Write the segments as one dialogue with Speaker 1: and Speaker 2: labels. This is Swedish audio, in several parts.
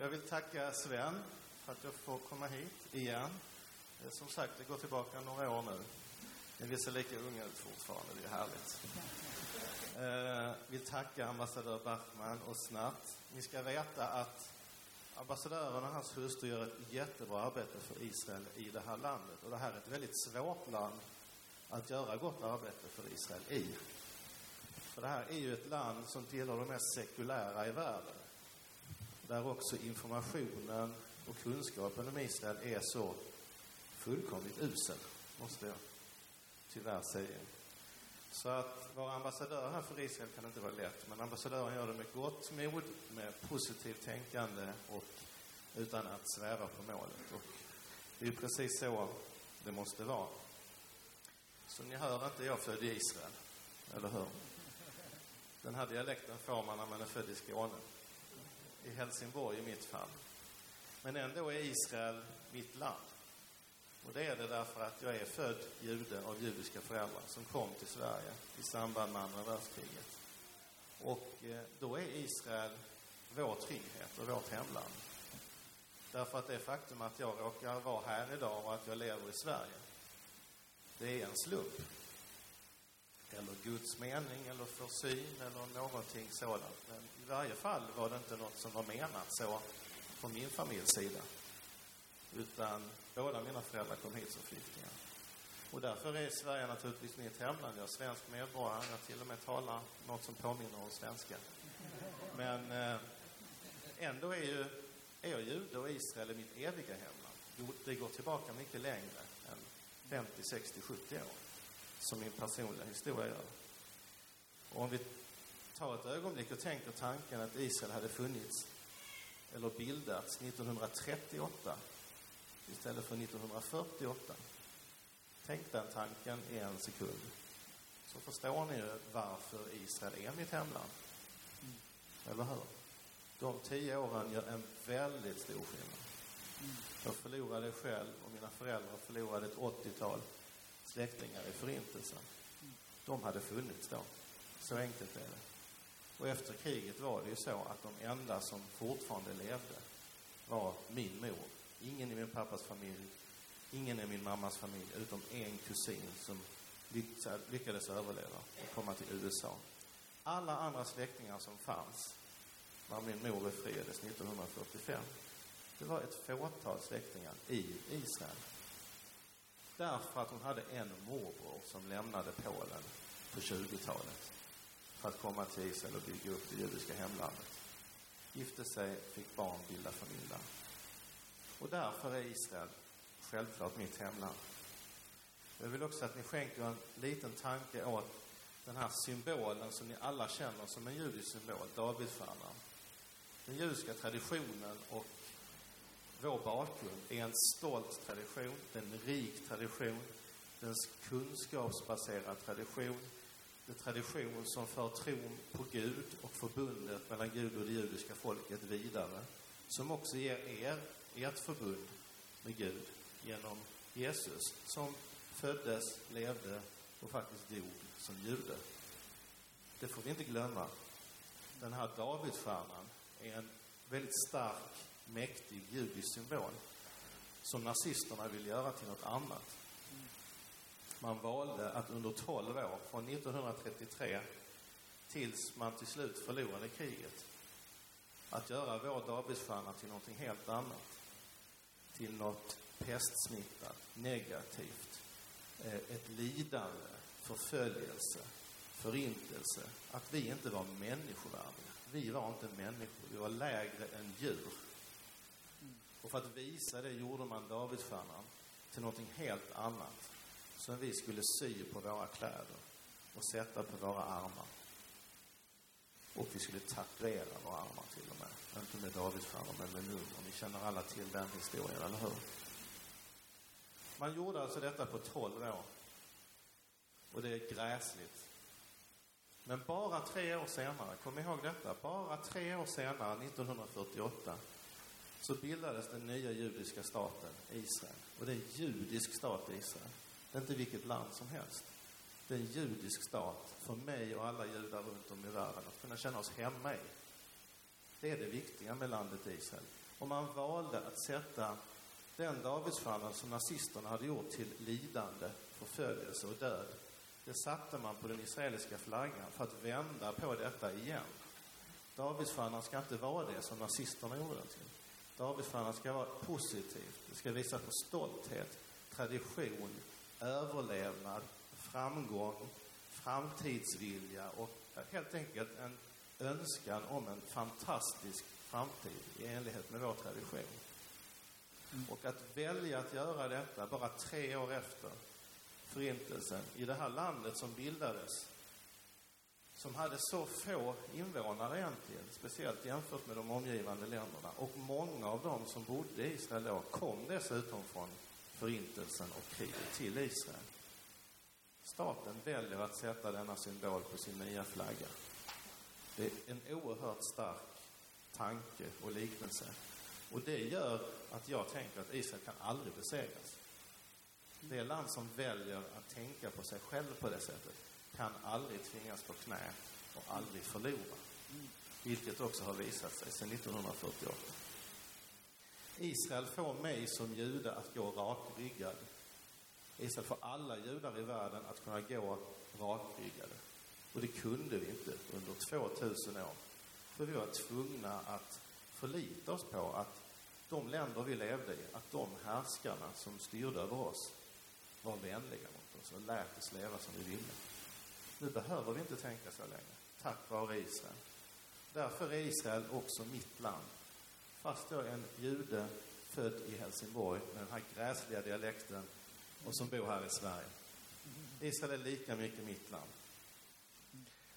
Speaker 1: jag vill tacka Sven för att jag får komma hit igen. Som sagt, det går tillbaka några år nu. Men vi ser lika unga ut fortfarande, det är härligt. Eh, vill tacka ambassadör Bachman och Snatt. Ni ska veta att ambassadören och hans hustru gör ett jättebra arbete för Israel i det här landet. Och det här är ett väldigt svårt land att göra gott arbete för Israel i. För det här är ju ett land som tillhör de mest sekulära i världen. Där också informationen och kunskapen om Israel är så fullkomligt usel, måste jag tyvärr säga. Så att vara ambassadör här för Israel kan inte vara lätt. Men ambassadören gör det med gott mod, med positivt tänkande och utan att sväva på målet. Och det är ju precis så det måste vara. Som ni hör inte jag född i Israel, eller hur? Den här dialekten får man när man är född i Skåne. I Helsingborg i mitt fall. Men ändå är Israel mitt land. Och det är det därför att jag är född jude av judiska föräldrar som kom till Sverige i samband med andra världskriget. Och eh, då är Israel vår trygghet och vårt hemland. Därför att det faktum att jag råkar vara här idag och att jag lever i Sverige, det är en slump. Eller Guds mening eller försyn eller någonting sådant. Men i varje fall var det inte något som var menat så från min familjs sida. Utan båda mina föräldrar kom hit som flyktingar. Och därför är Sverige naturligtvis mitt hemland. Jag är svensk medborgare. Jag till och med talar något som påminner om svenska. Men eh, ändå är, ju, är jag jude och Israel är mitt eviga hemland. Det går tillbaka mycket längre än 50, 60, 70 år. Som min personliga historia gör. Och om vi tar ett ögonblick och tänker tanken att Israel hade funnits eller bildats 1938 istället för 1948. Tänk den tanken i en sekund. Så förstår ni ju varför Israel är mitt hemland. Eller hur? De tio åren gör en väldigt stor skillnad. Jag förlorade själv och mina föräldrar förlorade ett 80-tal släktingar i Förintelsen. De hade funnits då. Så enkelt är det. Och efter kriget var det ju så att de enda som fortfarande levde var min mor. Ingen i min pappas familj, ingen i min mammas familj, utom en kusin som lyckades- överleva och komma till USA. Alla andra släktingar som fanns när min mor befriades 1945, det var ett fåtal släktingar i Israel. Därför att hon hade en morbror som lämnade Polen på 20-talet för att komma till Israel och bygga upp det judiska hemlandet. Gifte sig, fick barn, bilda familj där. Och därför är Israel självklart mitt hemland. Jag vill också att ni skänker en liten tanke åt den här symbolen som ni alla känner som en judisk symbol, Davidstjärnan. Den judiska traditionen och vår bakgrund är en stolt tradition, det är en rik tradition, det är en kunskapsbaserad tradition. Det är tradition som för tron på Gud och förbundet mellan Gud och det judiska folket vidare. Som också ger er ert förbund med Gud genom Jesus som föddes, levde och faktiskt dog som jude. Det får vi inte glömma. Den här Davidstjärnan är en väldigt stark, mäktig judisk symbol som nazisterna ville göra till något annat. Man valde att under 12 år, från 1933 tills man till slut förlorade kriget, att göra vår Davidsstjärna till någonting helt annat. Till något pestsmittat, negativt, eh, ett lidande, förföljelse, förintelse. Att vi inte var människovärdiga. Vi var inte människor, vi var lägre än djur. Och för att visa det gjorde man Davidsstjärnan till någonting helt annat. Som vi skulle sy på våra kläder och sätta på våra armar. Och vi skulle tatuera våra armar till och med. Inte med Davidsstjärnor, men med nummer. Ni känner alla till den historien, eller hur? Man gjorde alltså detta på 12 år. Och det är gräsligt. Men bara tre år senare, kom ihåg detta, bara tre år senare, 1948, så bildades den nya judiska staten Israel. Och det är en judisk stat Israel. Det är inte vilket land som helst. Det är en judisk stat för mig och alla judar runt om i världen att kunna känna oss hemma i. Det är det viktiga med landet Israel. Och man valde att sätta den Davidsstjärnan som nazisterna hade gjort till lidande, förföljelse och död. Det satte man på den israeliska flaggan för att vända på detta igen. Davidsstjärnan ska inte vara det som nazisterna gjorde den till. Davidsstjärnan ska vara positivt. Det ska visa på stolthet, tradition, överlevnad, framgång, framtidsvilja och helt enkelt en önskan om en fantastisk framtid i enlighet med vår tradition. Och att välja att göra detta bara tre år efter Förintelsen i det här landet som bildades som hade så få invånare egentligen, speciellt jämfört med de omgivande länderna. Och många av dem som bodde i Israel då kom dessutom från Förintelsen och kriget till Israel. Staten väljer att sätta denna symbol på sin nya flagga. Det är en oerhört stark tanke och liknelse. Och det gör att jag tänker att Israel kan aldrig besegras. Det land som väljer att tänka på sig själv på det sättet kan aldrig tvingas på knä och aldrig förlora. Vilket också har visat sig sedan 1948. Israel får mig som jude att gå rakryggad. Israel får alla judar i världen att kunna gå rakryggade. Och det kunde vi inte under 2000 år. För vi var tvungna att förlita oss på att de länder vi levde i, att de härskarna som styrde över oss var vänliga mot oss och lät oss leva som vi ville. Nu behöver vi inte tänka så länge, tack vare Israel. Därför är Israel också mitt land. Fast jag är en jude född i Helsingborg med den här gräsliga dialekten och som bor här i Sverige. Israel är lika mycket mitt land.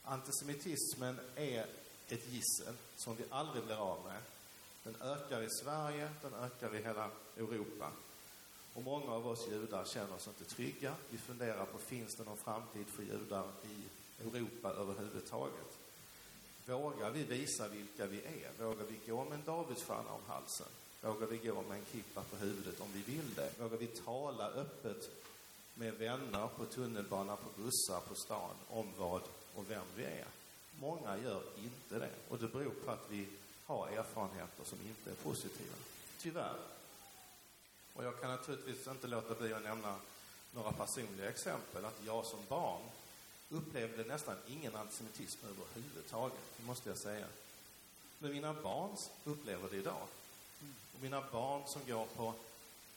Speaker 1: Antisemitismen är ett gissel som vi aldrig blir av med. Den ökar i Sverige, den ökar i hela Europa. Och många av oss judar känner oss inte trygga. Vi funderar på, finns det någon framtid för judar i Europa överhuvudtaget? Vågar vi visa vilka vi är? Vågar vi gå med en Davidsstjärna om halsen? Vågar vi gå med en kippa på huvudet om vi vill det? Vågar vi tala öppet med vänner på tunnelbanan, på bussar, på stan om vad och vem vi är? Många gör inte det och det beror på att vi har erfarenheter som inte är positiva. Tyvärr. Och jag kan naturligtvis inte låta bli att nämna några personliga exempel. Att jag som barn upplevde nästan ingen antisemitism överhuvudtaget, det måste jag säga. Men mina barn upplever det idag. Och mina barn som går på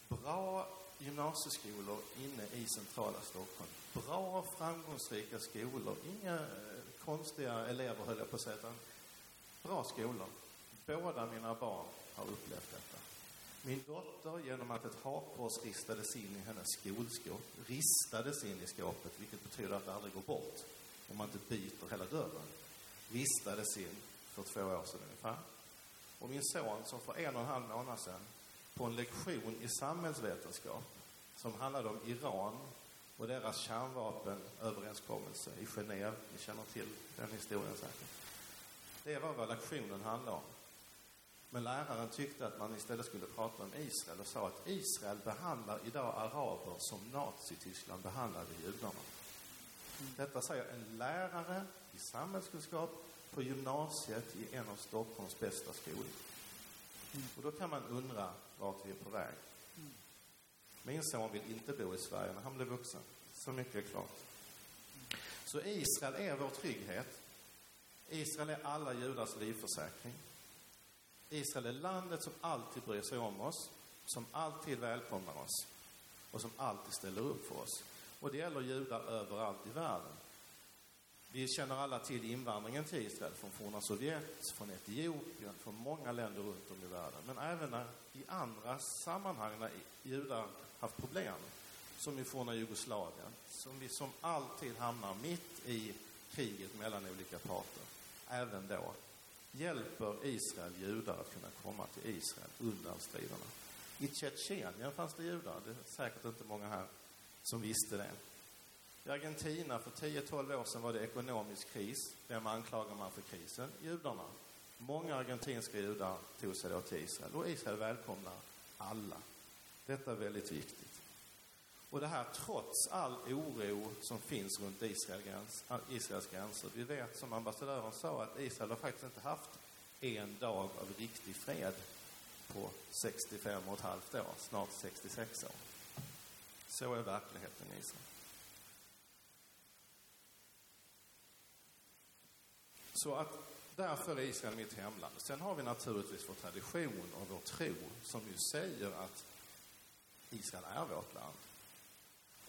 Speaker 1: bra gymnasieskolor inne i centrala Stockholm. Bra, framgångsrika skolor. Inga eh, konstiga elever, höll jag på att säga, utan bra skolor. Båda mina barn har upplevt detta. Min dotter, genom att ett hakkors ristades in i hennes skolskåp, ristades in i skåpet, vilket betyder att det aldrig går bort om man inte byter hela dörren, ristades in för två år sedan ungefär. Och min son, som för en och en halv månad sedan, på en lektion i samhällsvetenskap som handlade om Iran och deras kärnvapenöverenskommelse i Genève. Ni känner till den historien säkert. Det var vad lektionen handlade om. Men läraren tyckte att man istället skulle prata om Israel och sa att Israel behandlar idag araber som Nazityskland behandlade judarna. Detta säger en lärare i samhällskunskap på gymnasiet i en av Stockholms bästa skolor. Och då kan man undra vart vi är på väg. Min son vill inte bo i Sverige när han blir vuxen. Så mycket är klart. Så Israel är vår trygghet. Israel är alla judars livförsäkring. Israel är landet som alltid bryr sig om oss, som alltid välkomnar oss och som alltid ställer upp för oss. Och det gäller judar överallt i världen. Vi känner alla till invandringen till Israel från forna Sovjet, från Etiopien, från många länder runt om i världen. Men även i andra sammanhang när judar haft problem, som i forna Jugoslavien, som vi som alltid hamnar mitt i kriget mellan olika parter. Även då hjälper Israel judar att kunna komma till Israel undan striderna. I Tjetjenien fanns det judar, det är säkert inte många här som visste det. I Argentina för 10-12 år sedan var det ekonomisk kris. Vem anklagar man för krisen? Judarna. Många argentinska judar tog sig då till Israel och Israel välkomnar alla. Detta är väldigt viktigt. Och det här trots all oro som finns runt Israel gräns, Israels gränser. Vi vet, som ambassadören sa, att Israel har faktiskt inte haft en dag av riktig fred på 65 och ett halvt år, snart 66 år. Så är verkligheten i Israel. Så att därför är Israel mitt hemland. Sen har vi naturligtvis vår tradition och vår tro som ju säger att Israel är vårt land.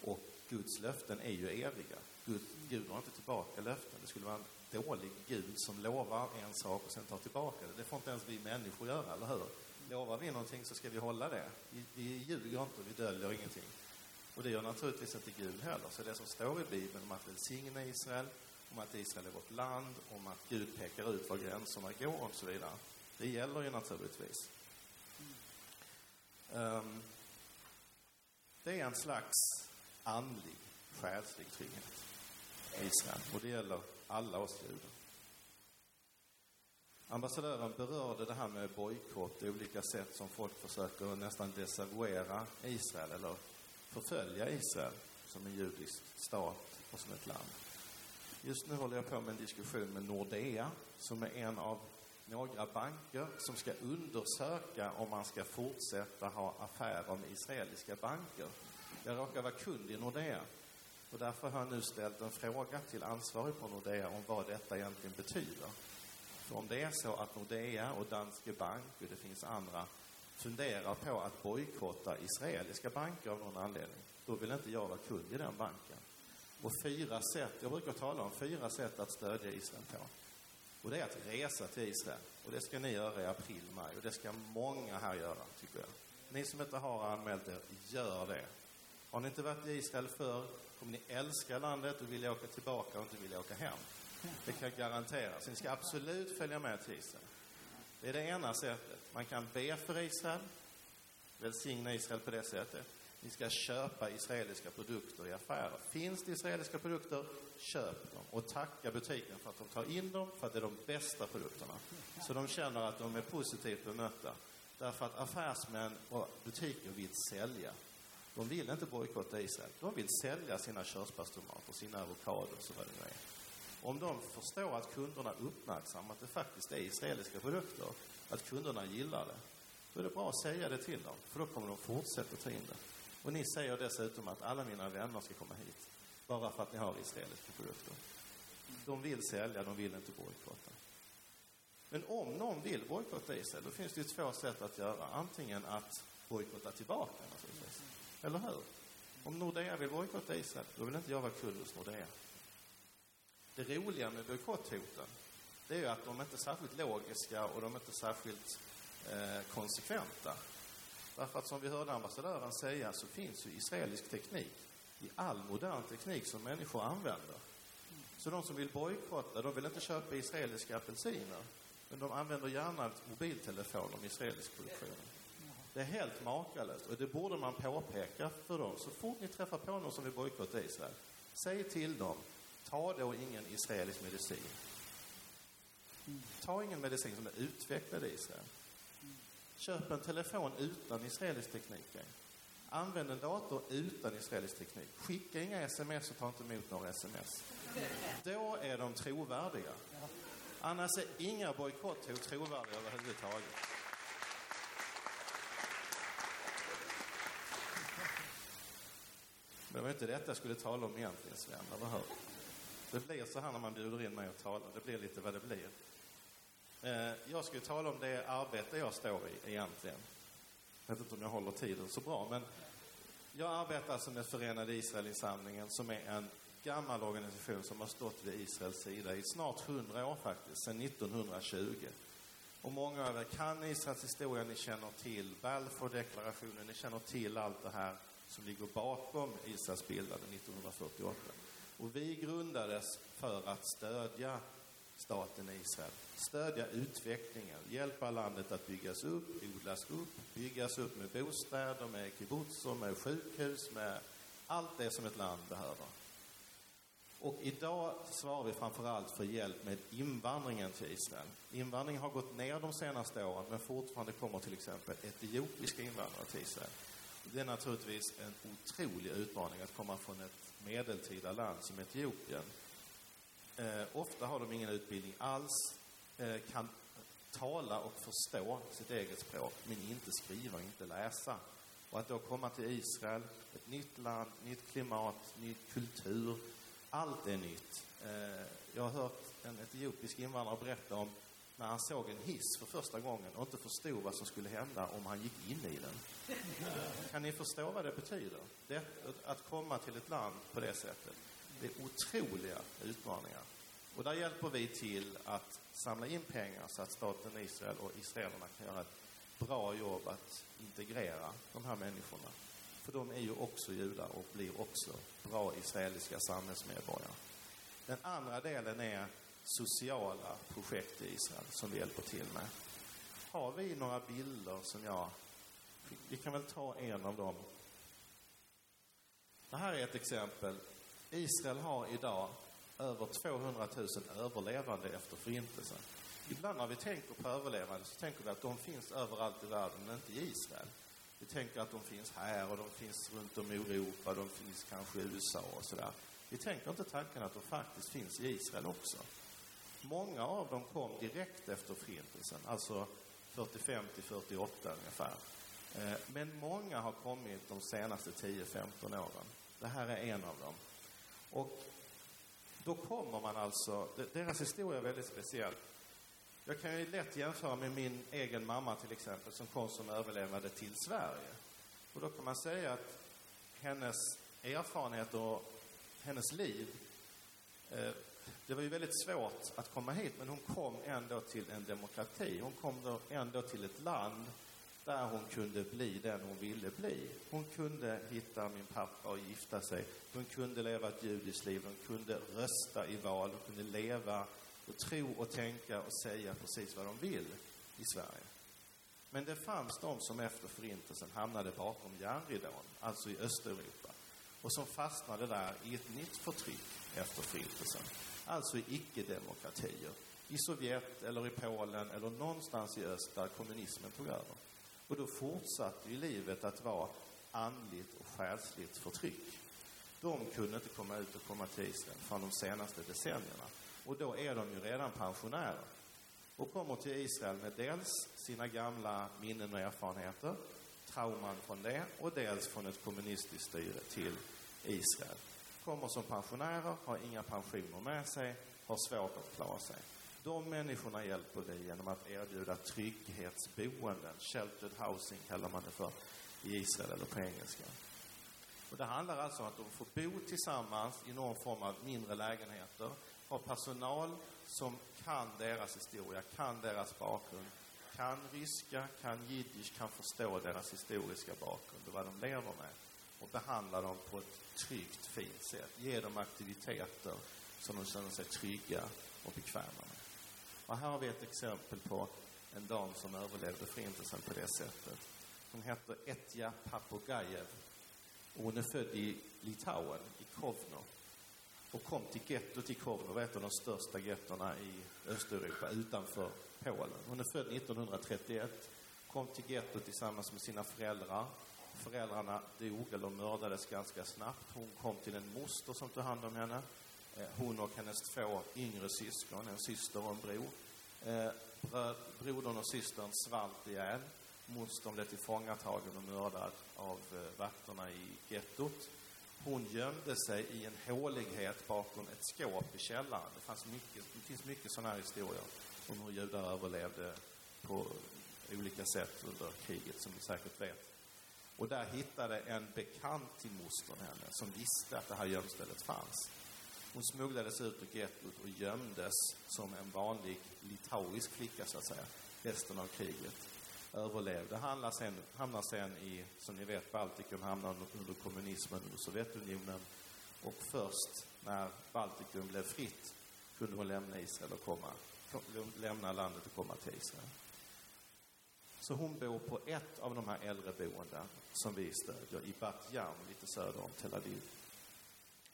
Speaker 1: Och Guds löften är ju eviga. Gud, Gud har inte tillbaka löften. Det skulle vara en dålig Gud som lovar en sak och sen tar tillbaka det. Det får inte ens vi människor göra, eller hur? Lovar vi någonting så ska vi hålla det. Vi, vi ljuger inte, vi döljer ingenting. Och det gör naturligtvis inte Gud heller. Så det som står i Bibeln om att välsigna Israel, om att Israel är vårt land, om att Gud pekar ut var gränserna går och så vidare. Det gäller ju naturligtvis. Um, det är en slags andlig, själslig trygghet i Israel. Och det gäller alla oss judar. Ambassadören berörde det här med bojkott, olika sätt som folk försöker nästan desavouera Israel eller förfölja Israel som en judisk stat och som ett land. Just nu håller jag på med en diskussion med Nordea, som är en av några banker som ska undersöka om man ska fortsätta ha affärer med israeliska banker. Jag råkar vara kund i Nordea och därför har jag nu ställt en fråga till ansvarig på Nordea om vad detta egentligen betyder. För om det är så att Nordea och Danske Bank och det finns andra funderar på att bojkotta israeliska banker av någon anledning, då vill inte jag vara kund i den banken. Och fyra sätt, jag brukar tala om fyra sätt att stödja Israel på. Och det är att resa till Israel. Och det ska ni göra i april, maj. Och det ska många här göra, tycker jag. Ni som inte har anmält er, gör det. Har ni inte varit i Israel förr kommer ni älska landet och vilja åka tillbaka och inte vilja åka hem. Det kan jag garantera. Så ni ska absolut följa med till Israel. Det är det ena sättet. Man kan be för Israel, välsigna Israel på det sättet. Ni ska köpa israeliska produkter i affärer. Finns det israeliska produkter, köp dem och tacka butiken för att de tar in dem, för att det är de bästa produkterna. Så de känner att de är positivt bemötta. Därför att affärsmän och butiker vill sälja. De vill inte bojkotta Israel. De vill sälja sina körsbärstomater, sina avokador och vad det nu är. Om de förstår att kunderna uppmärksammar att det faktiskt är israeliska produkter, att kunderna gillar det, då är det bra att säga det till dem, för då kommer de fortsätta ta in det. Och ni säger dessutom att alla mina vänner ska komma hit, bara för att ni har israeliska produkter. De vill sälja, de vill inte bojkotta. Men om någon vill bojkotta Israel, då finns det ju två sätt att göra. Antingen att bojkotta tillbaka naturligtvis. Eller hur? Om Nordea vill bojkotta Israel, då vill inte jag vara kund hos Nordea. Det roliga med bojkotthoten, det är ju att de är inte särskilt logiska och de är inte särskilt eh, konsekventa. Därför att som vi hörde ambassadören säga så finns ju israelisk teknik i all modern teknik som människor använder. Så de som vill bojkotta, de vill inte köpa israeliska apelsiner. Men de använder gärna mobiltelefoner med israelisk produktion. Det är helt makalöst och det borde man påpeka för dem. Så fort ni träffar på någon som vill bojkotta Israel, säg till dem, ta då ingen israelisk medicin. Ta ingen medicin som är utvecklad i Israel. Köp en telefon utan israelisk teknik. Använd en dator utan israelisk teknik. Skicka inga sms och ta inte emot några sms. Då är de trovärdiga. Annars är inga bojkotthot trovärdiga överhuvudtaget. Det var inte detta jag skulle tala om egentligen, Sven, eller hur? Det blir så här när man bjuder in mig att tala. Det blir lite vad det blir. Eh, jag ska ju tala om det arbete jag står i egentligen. Jag vet inte om jag håller tiden så bra, men jag arbetar alltså med Förenade Israelinsamlingen som är en gammal organisation som har stått vid Israels sida i snart hundra år faktiskt, sedan 1920. Och många av er kan Israels historia, ni känner till Balfour-deklarationen, ni känner till allt det här som ligger bakom Israels bildande 1948. Och vi grundades för att stödja staten Israel. Stödja utvecklingen, hjälpa landet att byggas upp, odlas upp, byggas upp med bostäder, med kibbutzer, med sjukhus, med allt det som ett land behöver. Och idag svarar vi framför allt för hjälp med invandringen till Israel. Invandringen har gått ner de senaste åren, men fortfarande kommer till exempel etiopiska invandrare till Israel. Det är naturligtvis en otrolig utmaning att komma från ett medeltida land som Etiopien. Eh, ofta har de ingen utbildning alls, eh, kan tala och förstå sitt eget språk, men inte skriva och inte läsa. Och att då komma till Israel, ett nytt land, nytt klimat, ny kultur. Allt är nytt. Eh, jag har hört en etiopisk invandrare berätta om när han såg en hiss för första gången och inte förstod vad som skulle hända om han gick in i den. Kan ni förstå vad det betyder? Det, att komma till ett land på det sättet. Det är otroliga utmaningar. Och där hjälper vi till att samla in pengar så att staten Israel och israelerna kan göra ett bra jobb att integrera de här människorna. För de är ju också judar och blir också bra israeliska samhällsmedborgare. Den andra delen är sociala projekt i Israel som vi hjälper till med. Har vi några bilder som jag... Vi kan väl ta en av dem. Det här är ett exempel. Israel har idag över 200 000 överlevande efter Förintelsen. Ibland när vi tänker på överlevande så tänker vi att de finns överallt i världen, men inte i Israel. Vi tänker att de finns här och de finns runt om i Europa, de finns kanske i USA och sådär. Vi tänker inte tanken att de faktiskt finns i Israel också. Många av dem kom direkt efter Förintelsen, alltså 45 till 48 ungefär. Eh, men många har kommit de senaste 10-15 åren. Det här är en av dem. Och då kommer man alltså, deras historia är väldigt speciell. Jag kan ju lätt jämföra med min egen mamma till exempel, som kom som överlevande till Sverige. Och då kan man säga att hennes erfarenheter och hennes liv eh, det var ju väldigt svårt att komma hit, men hon kom ändå till en demokrati. Hon kom då ändå till ett land där hon kunde bli den hon ville bli. Hon kunde hitta min pappa och gifta sig. Hon kunde leva ett judiskt liv. Hon kunde rösta i val. Hon kunde leva och tro och tänka och säga precis vad de vill i Sverige. Men det fanns de som efter Förintelsen hamnade bakom järnridån, alltså i Östeuropa, och som fastnade där i ett nytt förtryck efter Förintelsen alltså i icke-demokratier. I Sovjet eller i Polen eller någonstans i öst där kommunismen tog över. Och då fortsatte ju livet att vara andligt och själsligt förtryck. De kunde inte komma ut och komma till Israel från de senaste decennierna. Och då är de ju redan pensionärer. Och kommer till Israel med dels sina gamla minnen och erfarenheter, trauman från det, och dels från ett kommunistiskt styre till Israel kommer som pensionärer, har inga pensioner med sig, har svårt att klara sig. De människorna hjälper vi genom att erbjuda trygghetsboenden. Sheltered housing kallar man det för i Israel eller på engelska. Och det handlar alltså om att de får bo tillsammans i någon form av mindre lägenheter, har personal som kan deras historia, kan deras bakgrund, kan ryska, kan jiddisch, kan förstå deras historiska bakgrund och vad de lever med och behandla dem på ett tryggt, fint sätt. Ge dem aktiviteter som de känner sig trygga och bekväma med. Och här har vi ett exempel på en dam som överlevde Förintelsen på det sättet. Hon heter Etja Papogajev. Och hon är född i Litauen, i Kovno. Och kom till gettot i Kovno, ett av de största gettona i Östeuropa, utanför Polen. Hon är född 1931, kom till gettot tillsammans med sina föräldrar Föräldrarna dog eller mördades ganska snabbt. Hon kom till en moster som tog hand om henne. Eh, hon och hennes två yngre syskon, en syster och en bror. Eh, brodern och systern svalt ihjäl. Mostern blev tillfångatagen och mördad av eh, vakterna i gettot. Hon gömde sig i en hålighet bakom ett skåp i källaren. Det, fanns mycket, det finns mycket sådana här historier om hur judar överlevde på olika sätt under kriget, som ni säkert vet. Och där hittade en bekant till mostern henne som visste att det här gömstället fanns. Hon smugglades ut ur gettot och gömdes som en vanlig litauisk flicka, så att säga, resten av kriget. Överlevde. Hamnar sen, hamnar sen i, som ni vet, Baltikum, hamnar under kommunismen, under Sovjetunionen. Och först när Baltikum blev fritt kunde hon lämna Israel och komma, lämna landet och komma till Israel. Så hon bor på ett av de här äldreboendena som vi stödjer i Bat Yam, lite söder om Tel Aviv.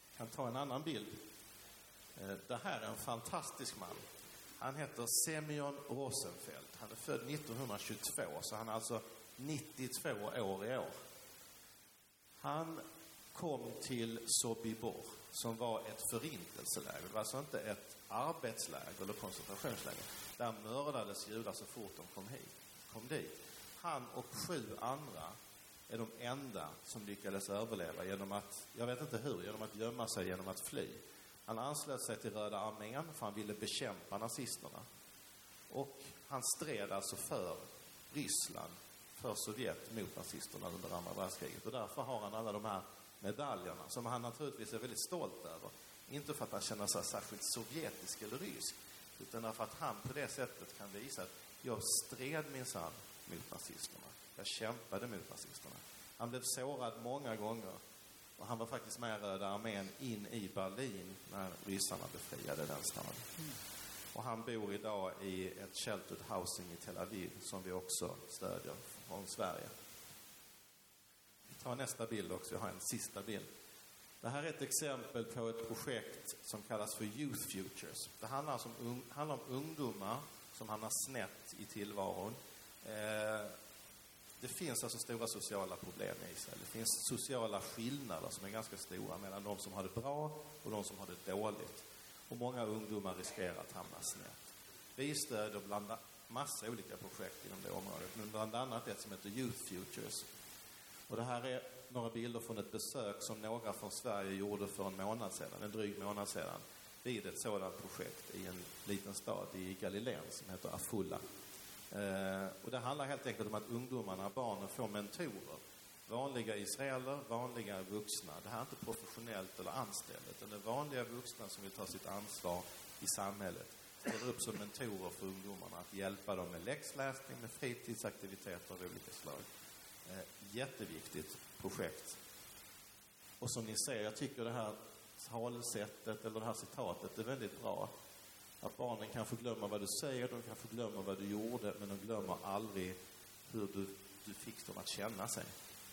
Speaker 1: Jag kan ta en annan bild. Eh, det här är en fantastisk man. Han heter Semyon Rosenfeldt. Han är född 1922, så han är alltså 92 år i år. Han kom till Sobibor, som var ett förintelseläger. Det var alltså inte ett arbetsläger eller koncentrationsläger. Där mördades judar så fort de kom hit, kom dit. Han och sju andra är de enda som lyckades överleva genom att, jag vet inte hur, genom att gömma sig, genom att fly. Han anslöt sig till Röda armén för han ville bekämpa nazisterna. Och han stred alltså för Ryssland, för Sovjet mot nazisterna under andra världskriget. Och därför har han alla de här medaljerna som han naturligtvis är väldigt stolt över. Inte för att han känner sig särskilt sovjetisk eller rysk, utan därför att han på det sättet kan visa att jag stred minsann mot nazisterna. Jag kämpade mot nazisterna. Han blev sårad många gånger och han var faktiskt med Röda armén in i Berlin när ryssarna befriade den staden. Mm. Och han bor idag i ett sheltered housing i Tel Aviv som vi också stödjer från Sverige. Vi tar nästa bild också, jag har en sista bild. Det här är ett exempel på ett projekt som kallas för Youth Futures. Det handlar, alltså om, handlar om ungdomar som hamnar snett i tillvaron. Eh, det finns alltså stora sociala problem i Israel. Det finns sociala skillnader som är ganska stora mellan de som har det bra och de som har det dåligt. Och många ungdomar riskerar att hamna snett. Vi stöder bland massa olika projekt inom det området, men bland annat ett som heter Youth Futures. Och det här är några bilder från ett besök som några från Sverige gjorde för en månad sedan, en dryg månad sedan, vid ett sådant projekt i en liten stad i Galileen som heter Afulla. Eh, och det handlar helt enkelt om att ungdomarna, barnen, får mentorer. Vanliga israeler, vanliga vuxna. Det här är inte professionellt eller anställt, utan det är vanliga vuxna som vill ta sitt ansvar i samhället. Ställer upp som mentorer för ungdomarna, att hjälpa dem med läxläsning, med fritidsaktiviteter av olika slag. Eh, jätteviktigt projekt. Och som ni ser, jag tycker det här talsättet, eller det här citatet, är väldigt bra. Att barnen kanske glömmer vad du säger, de kanske glömmer vad du gjorde, men de glömmer aldrig hur du, du fick dem att känna sig.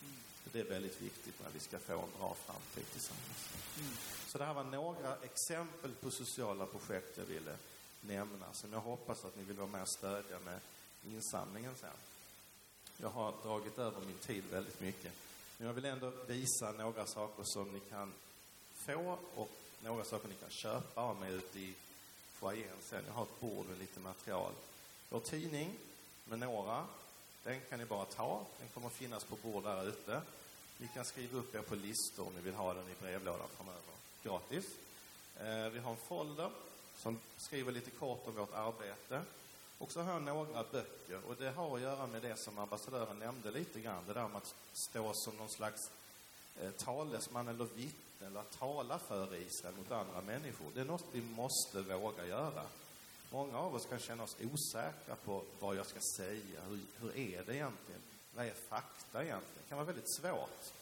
Speaker 1: Mm. Det är väldigt viktigt när vi ska få en bra framtid tillsammans. Mm. Så det här var några exempel på sociala projekt jag ville nämna, som jag hoppas att ni vill vara med och stödja med insamlingen sen. Jag har dragit över min tid väldigt mycket. Men jag vill ändå visa några saker som ni kan få och några saker ni kan köpa av mig ute i foajén sen. Jag har ett bord med lite material. Vår tidning med några. Den kan ni bara ta. Den kommer att finnas på bord där ute. Ni kan skriva upp er på listor om ni vill ha den i brevlådan framöver. Gratis. Eh, vi har en folder som skriver lite kort om vårt arbete. Och så har jag några böcker och det har att göra med det som ambassadören nämnde lite grann. Det där med att stå som någon slags eh, talesman eller vittne eller att tala för Israel mot andra människor. Det är något vi måste våga göra. Många av oss kan känna oss osäkra på vad jag ska säga. Hur, hur är det egentligen? Vad är fakta egentligen? Det kan vara väldigt svårt.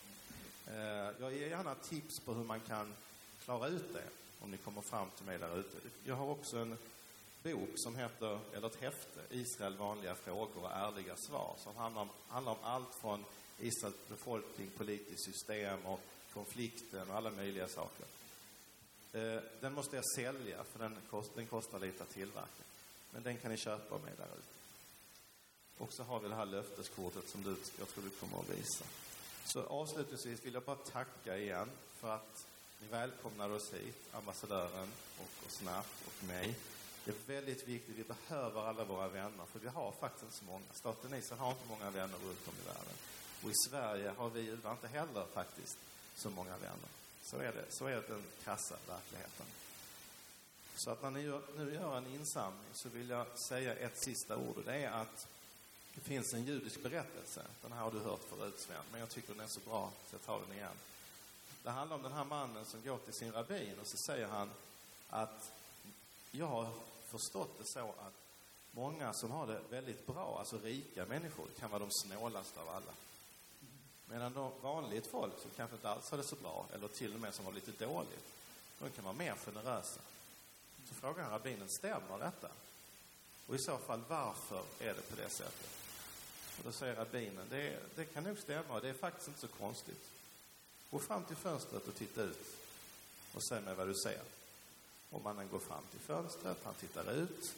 Speaker 1: Eh, jag ger gärna tips på hur man kan klara ut det om ni kommer fram till mig där ute. Jag har också en bok som heter, eller ett häfte, Israel vanliga frågor och ärliga svar, som handlar om, handlar om allt från Israels befolkning, politiskt system och konflikten och alla möjliga saker. Eh, den måste jag sälja, för den, kost, den kostar lite att tillverka. Men den kan ni köpa av mig där ute. Och så har vi det här löfteskortet som du, jag tror du kommer att visa. Så avslutningsvis vill jag bara tacka igen för att ni välkomnar oss hit, ambassadören och Osnat och mig. Det är väldigt viktigt. Vi behöver alla våra vänner, för vi har faktiskt inte så många. Staten Israel har inte många vänner runt om i världen. Och i Sverige har vi inte heller faktiskt så många vänner. Så är det. Så är den krassa verkligheten. Så att när ni nu gör en insamling så vill jag säga ett sista ord och det är att det finns en judisk berättelse. Den här har du hört förut Sven, men jag tycker den är så bra så jag tar den igen. Det handlar om den här mannen som går till sin rabbin och så säger han att jag har förstått det så att många som har det väldigt bra, alltså rika människor, kan vara de snålaste av alla. Medan då vanligt folk som kanske inte alls har det så bra, eller till och med som har lite dåligt, de kan vara mer generösa. Så frågar han rabbinen, stämmer detta? Och i så fall, varför är det på det sättet? Och då säger rabbinen, det, det kan nog stämma, det är faktiskt inte så konstigt. Gå fram till fönstret och titta ut och säg mig vad du ser. Och mannen går fram till fönstret, han tittar ut.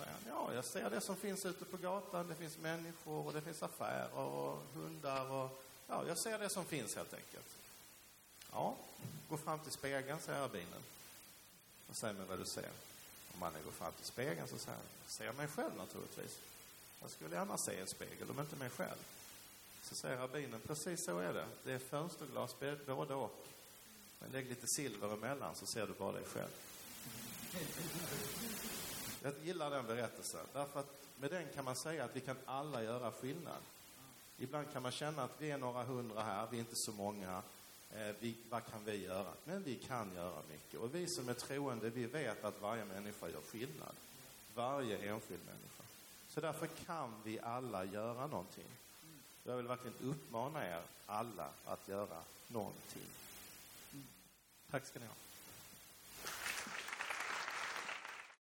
Speaker 1: Säger han, ja, jag ser det som finns ute på gatan. Det finns människor och det finns affärer och hundar och ja, jag ser det som finns helt enkelt. Ja, gå fram till spegeln, säger rabbinen. Och säg mig vad du ser. Om mannen går fram till spegeln så säger han, ser jag mig själv naturligtvis. Jag skulle gärna se en spegel, om inte mig själv. Så säger rabbinen, precis så är det. Det är fönsterglas både och. Men lägg lite silver emellan så ser du bara dig själv. Jag gillar den berättelsen, därför att med den kan man säga att vi kan alla göra skillnad. Ibland kan man känna att vi är några hundra här, vi är inte så många. Eh, vi, vad kan vi göra? Men vi kan göra mycket. Och vi som är troende, vi vet att varje människa gör skillnad. Varje enskild människa. Så därför kan vi alla göra någonting. Jag vill verkligen uppmana er alla att göra någonting. Tack ska ni ha.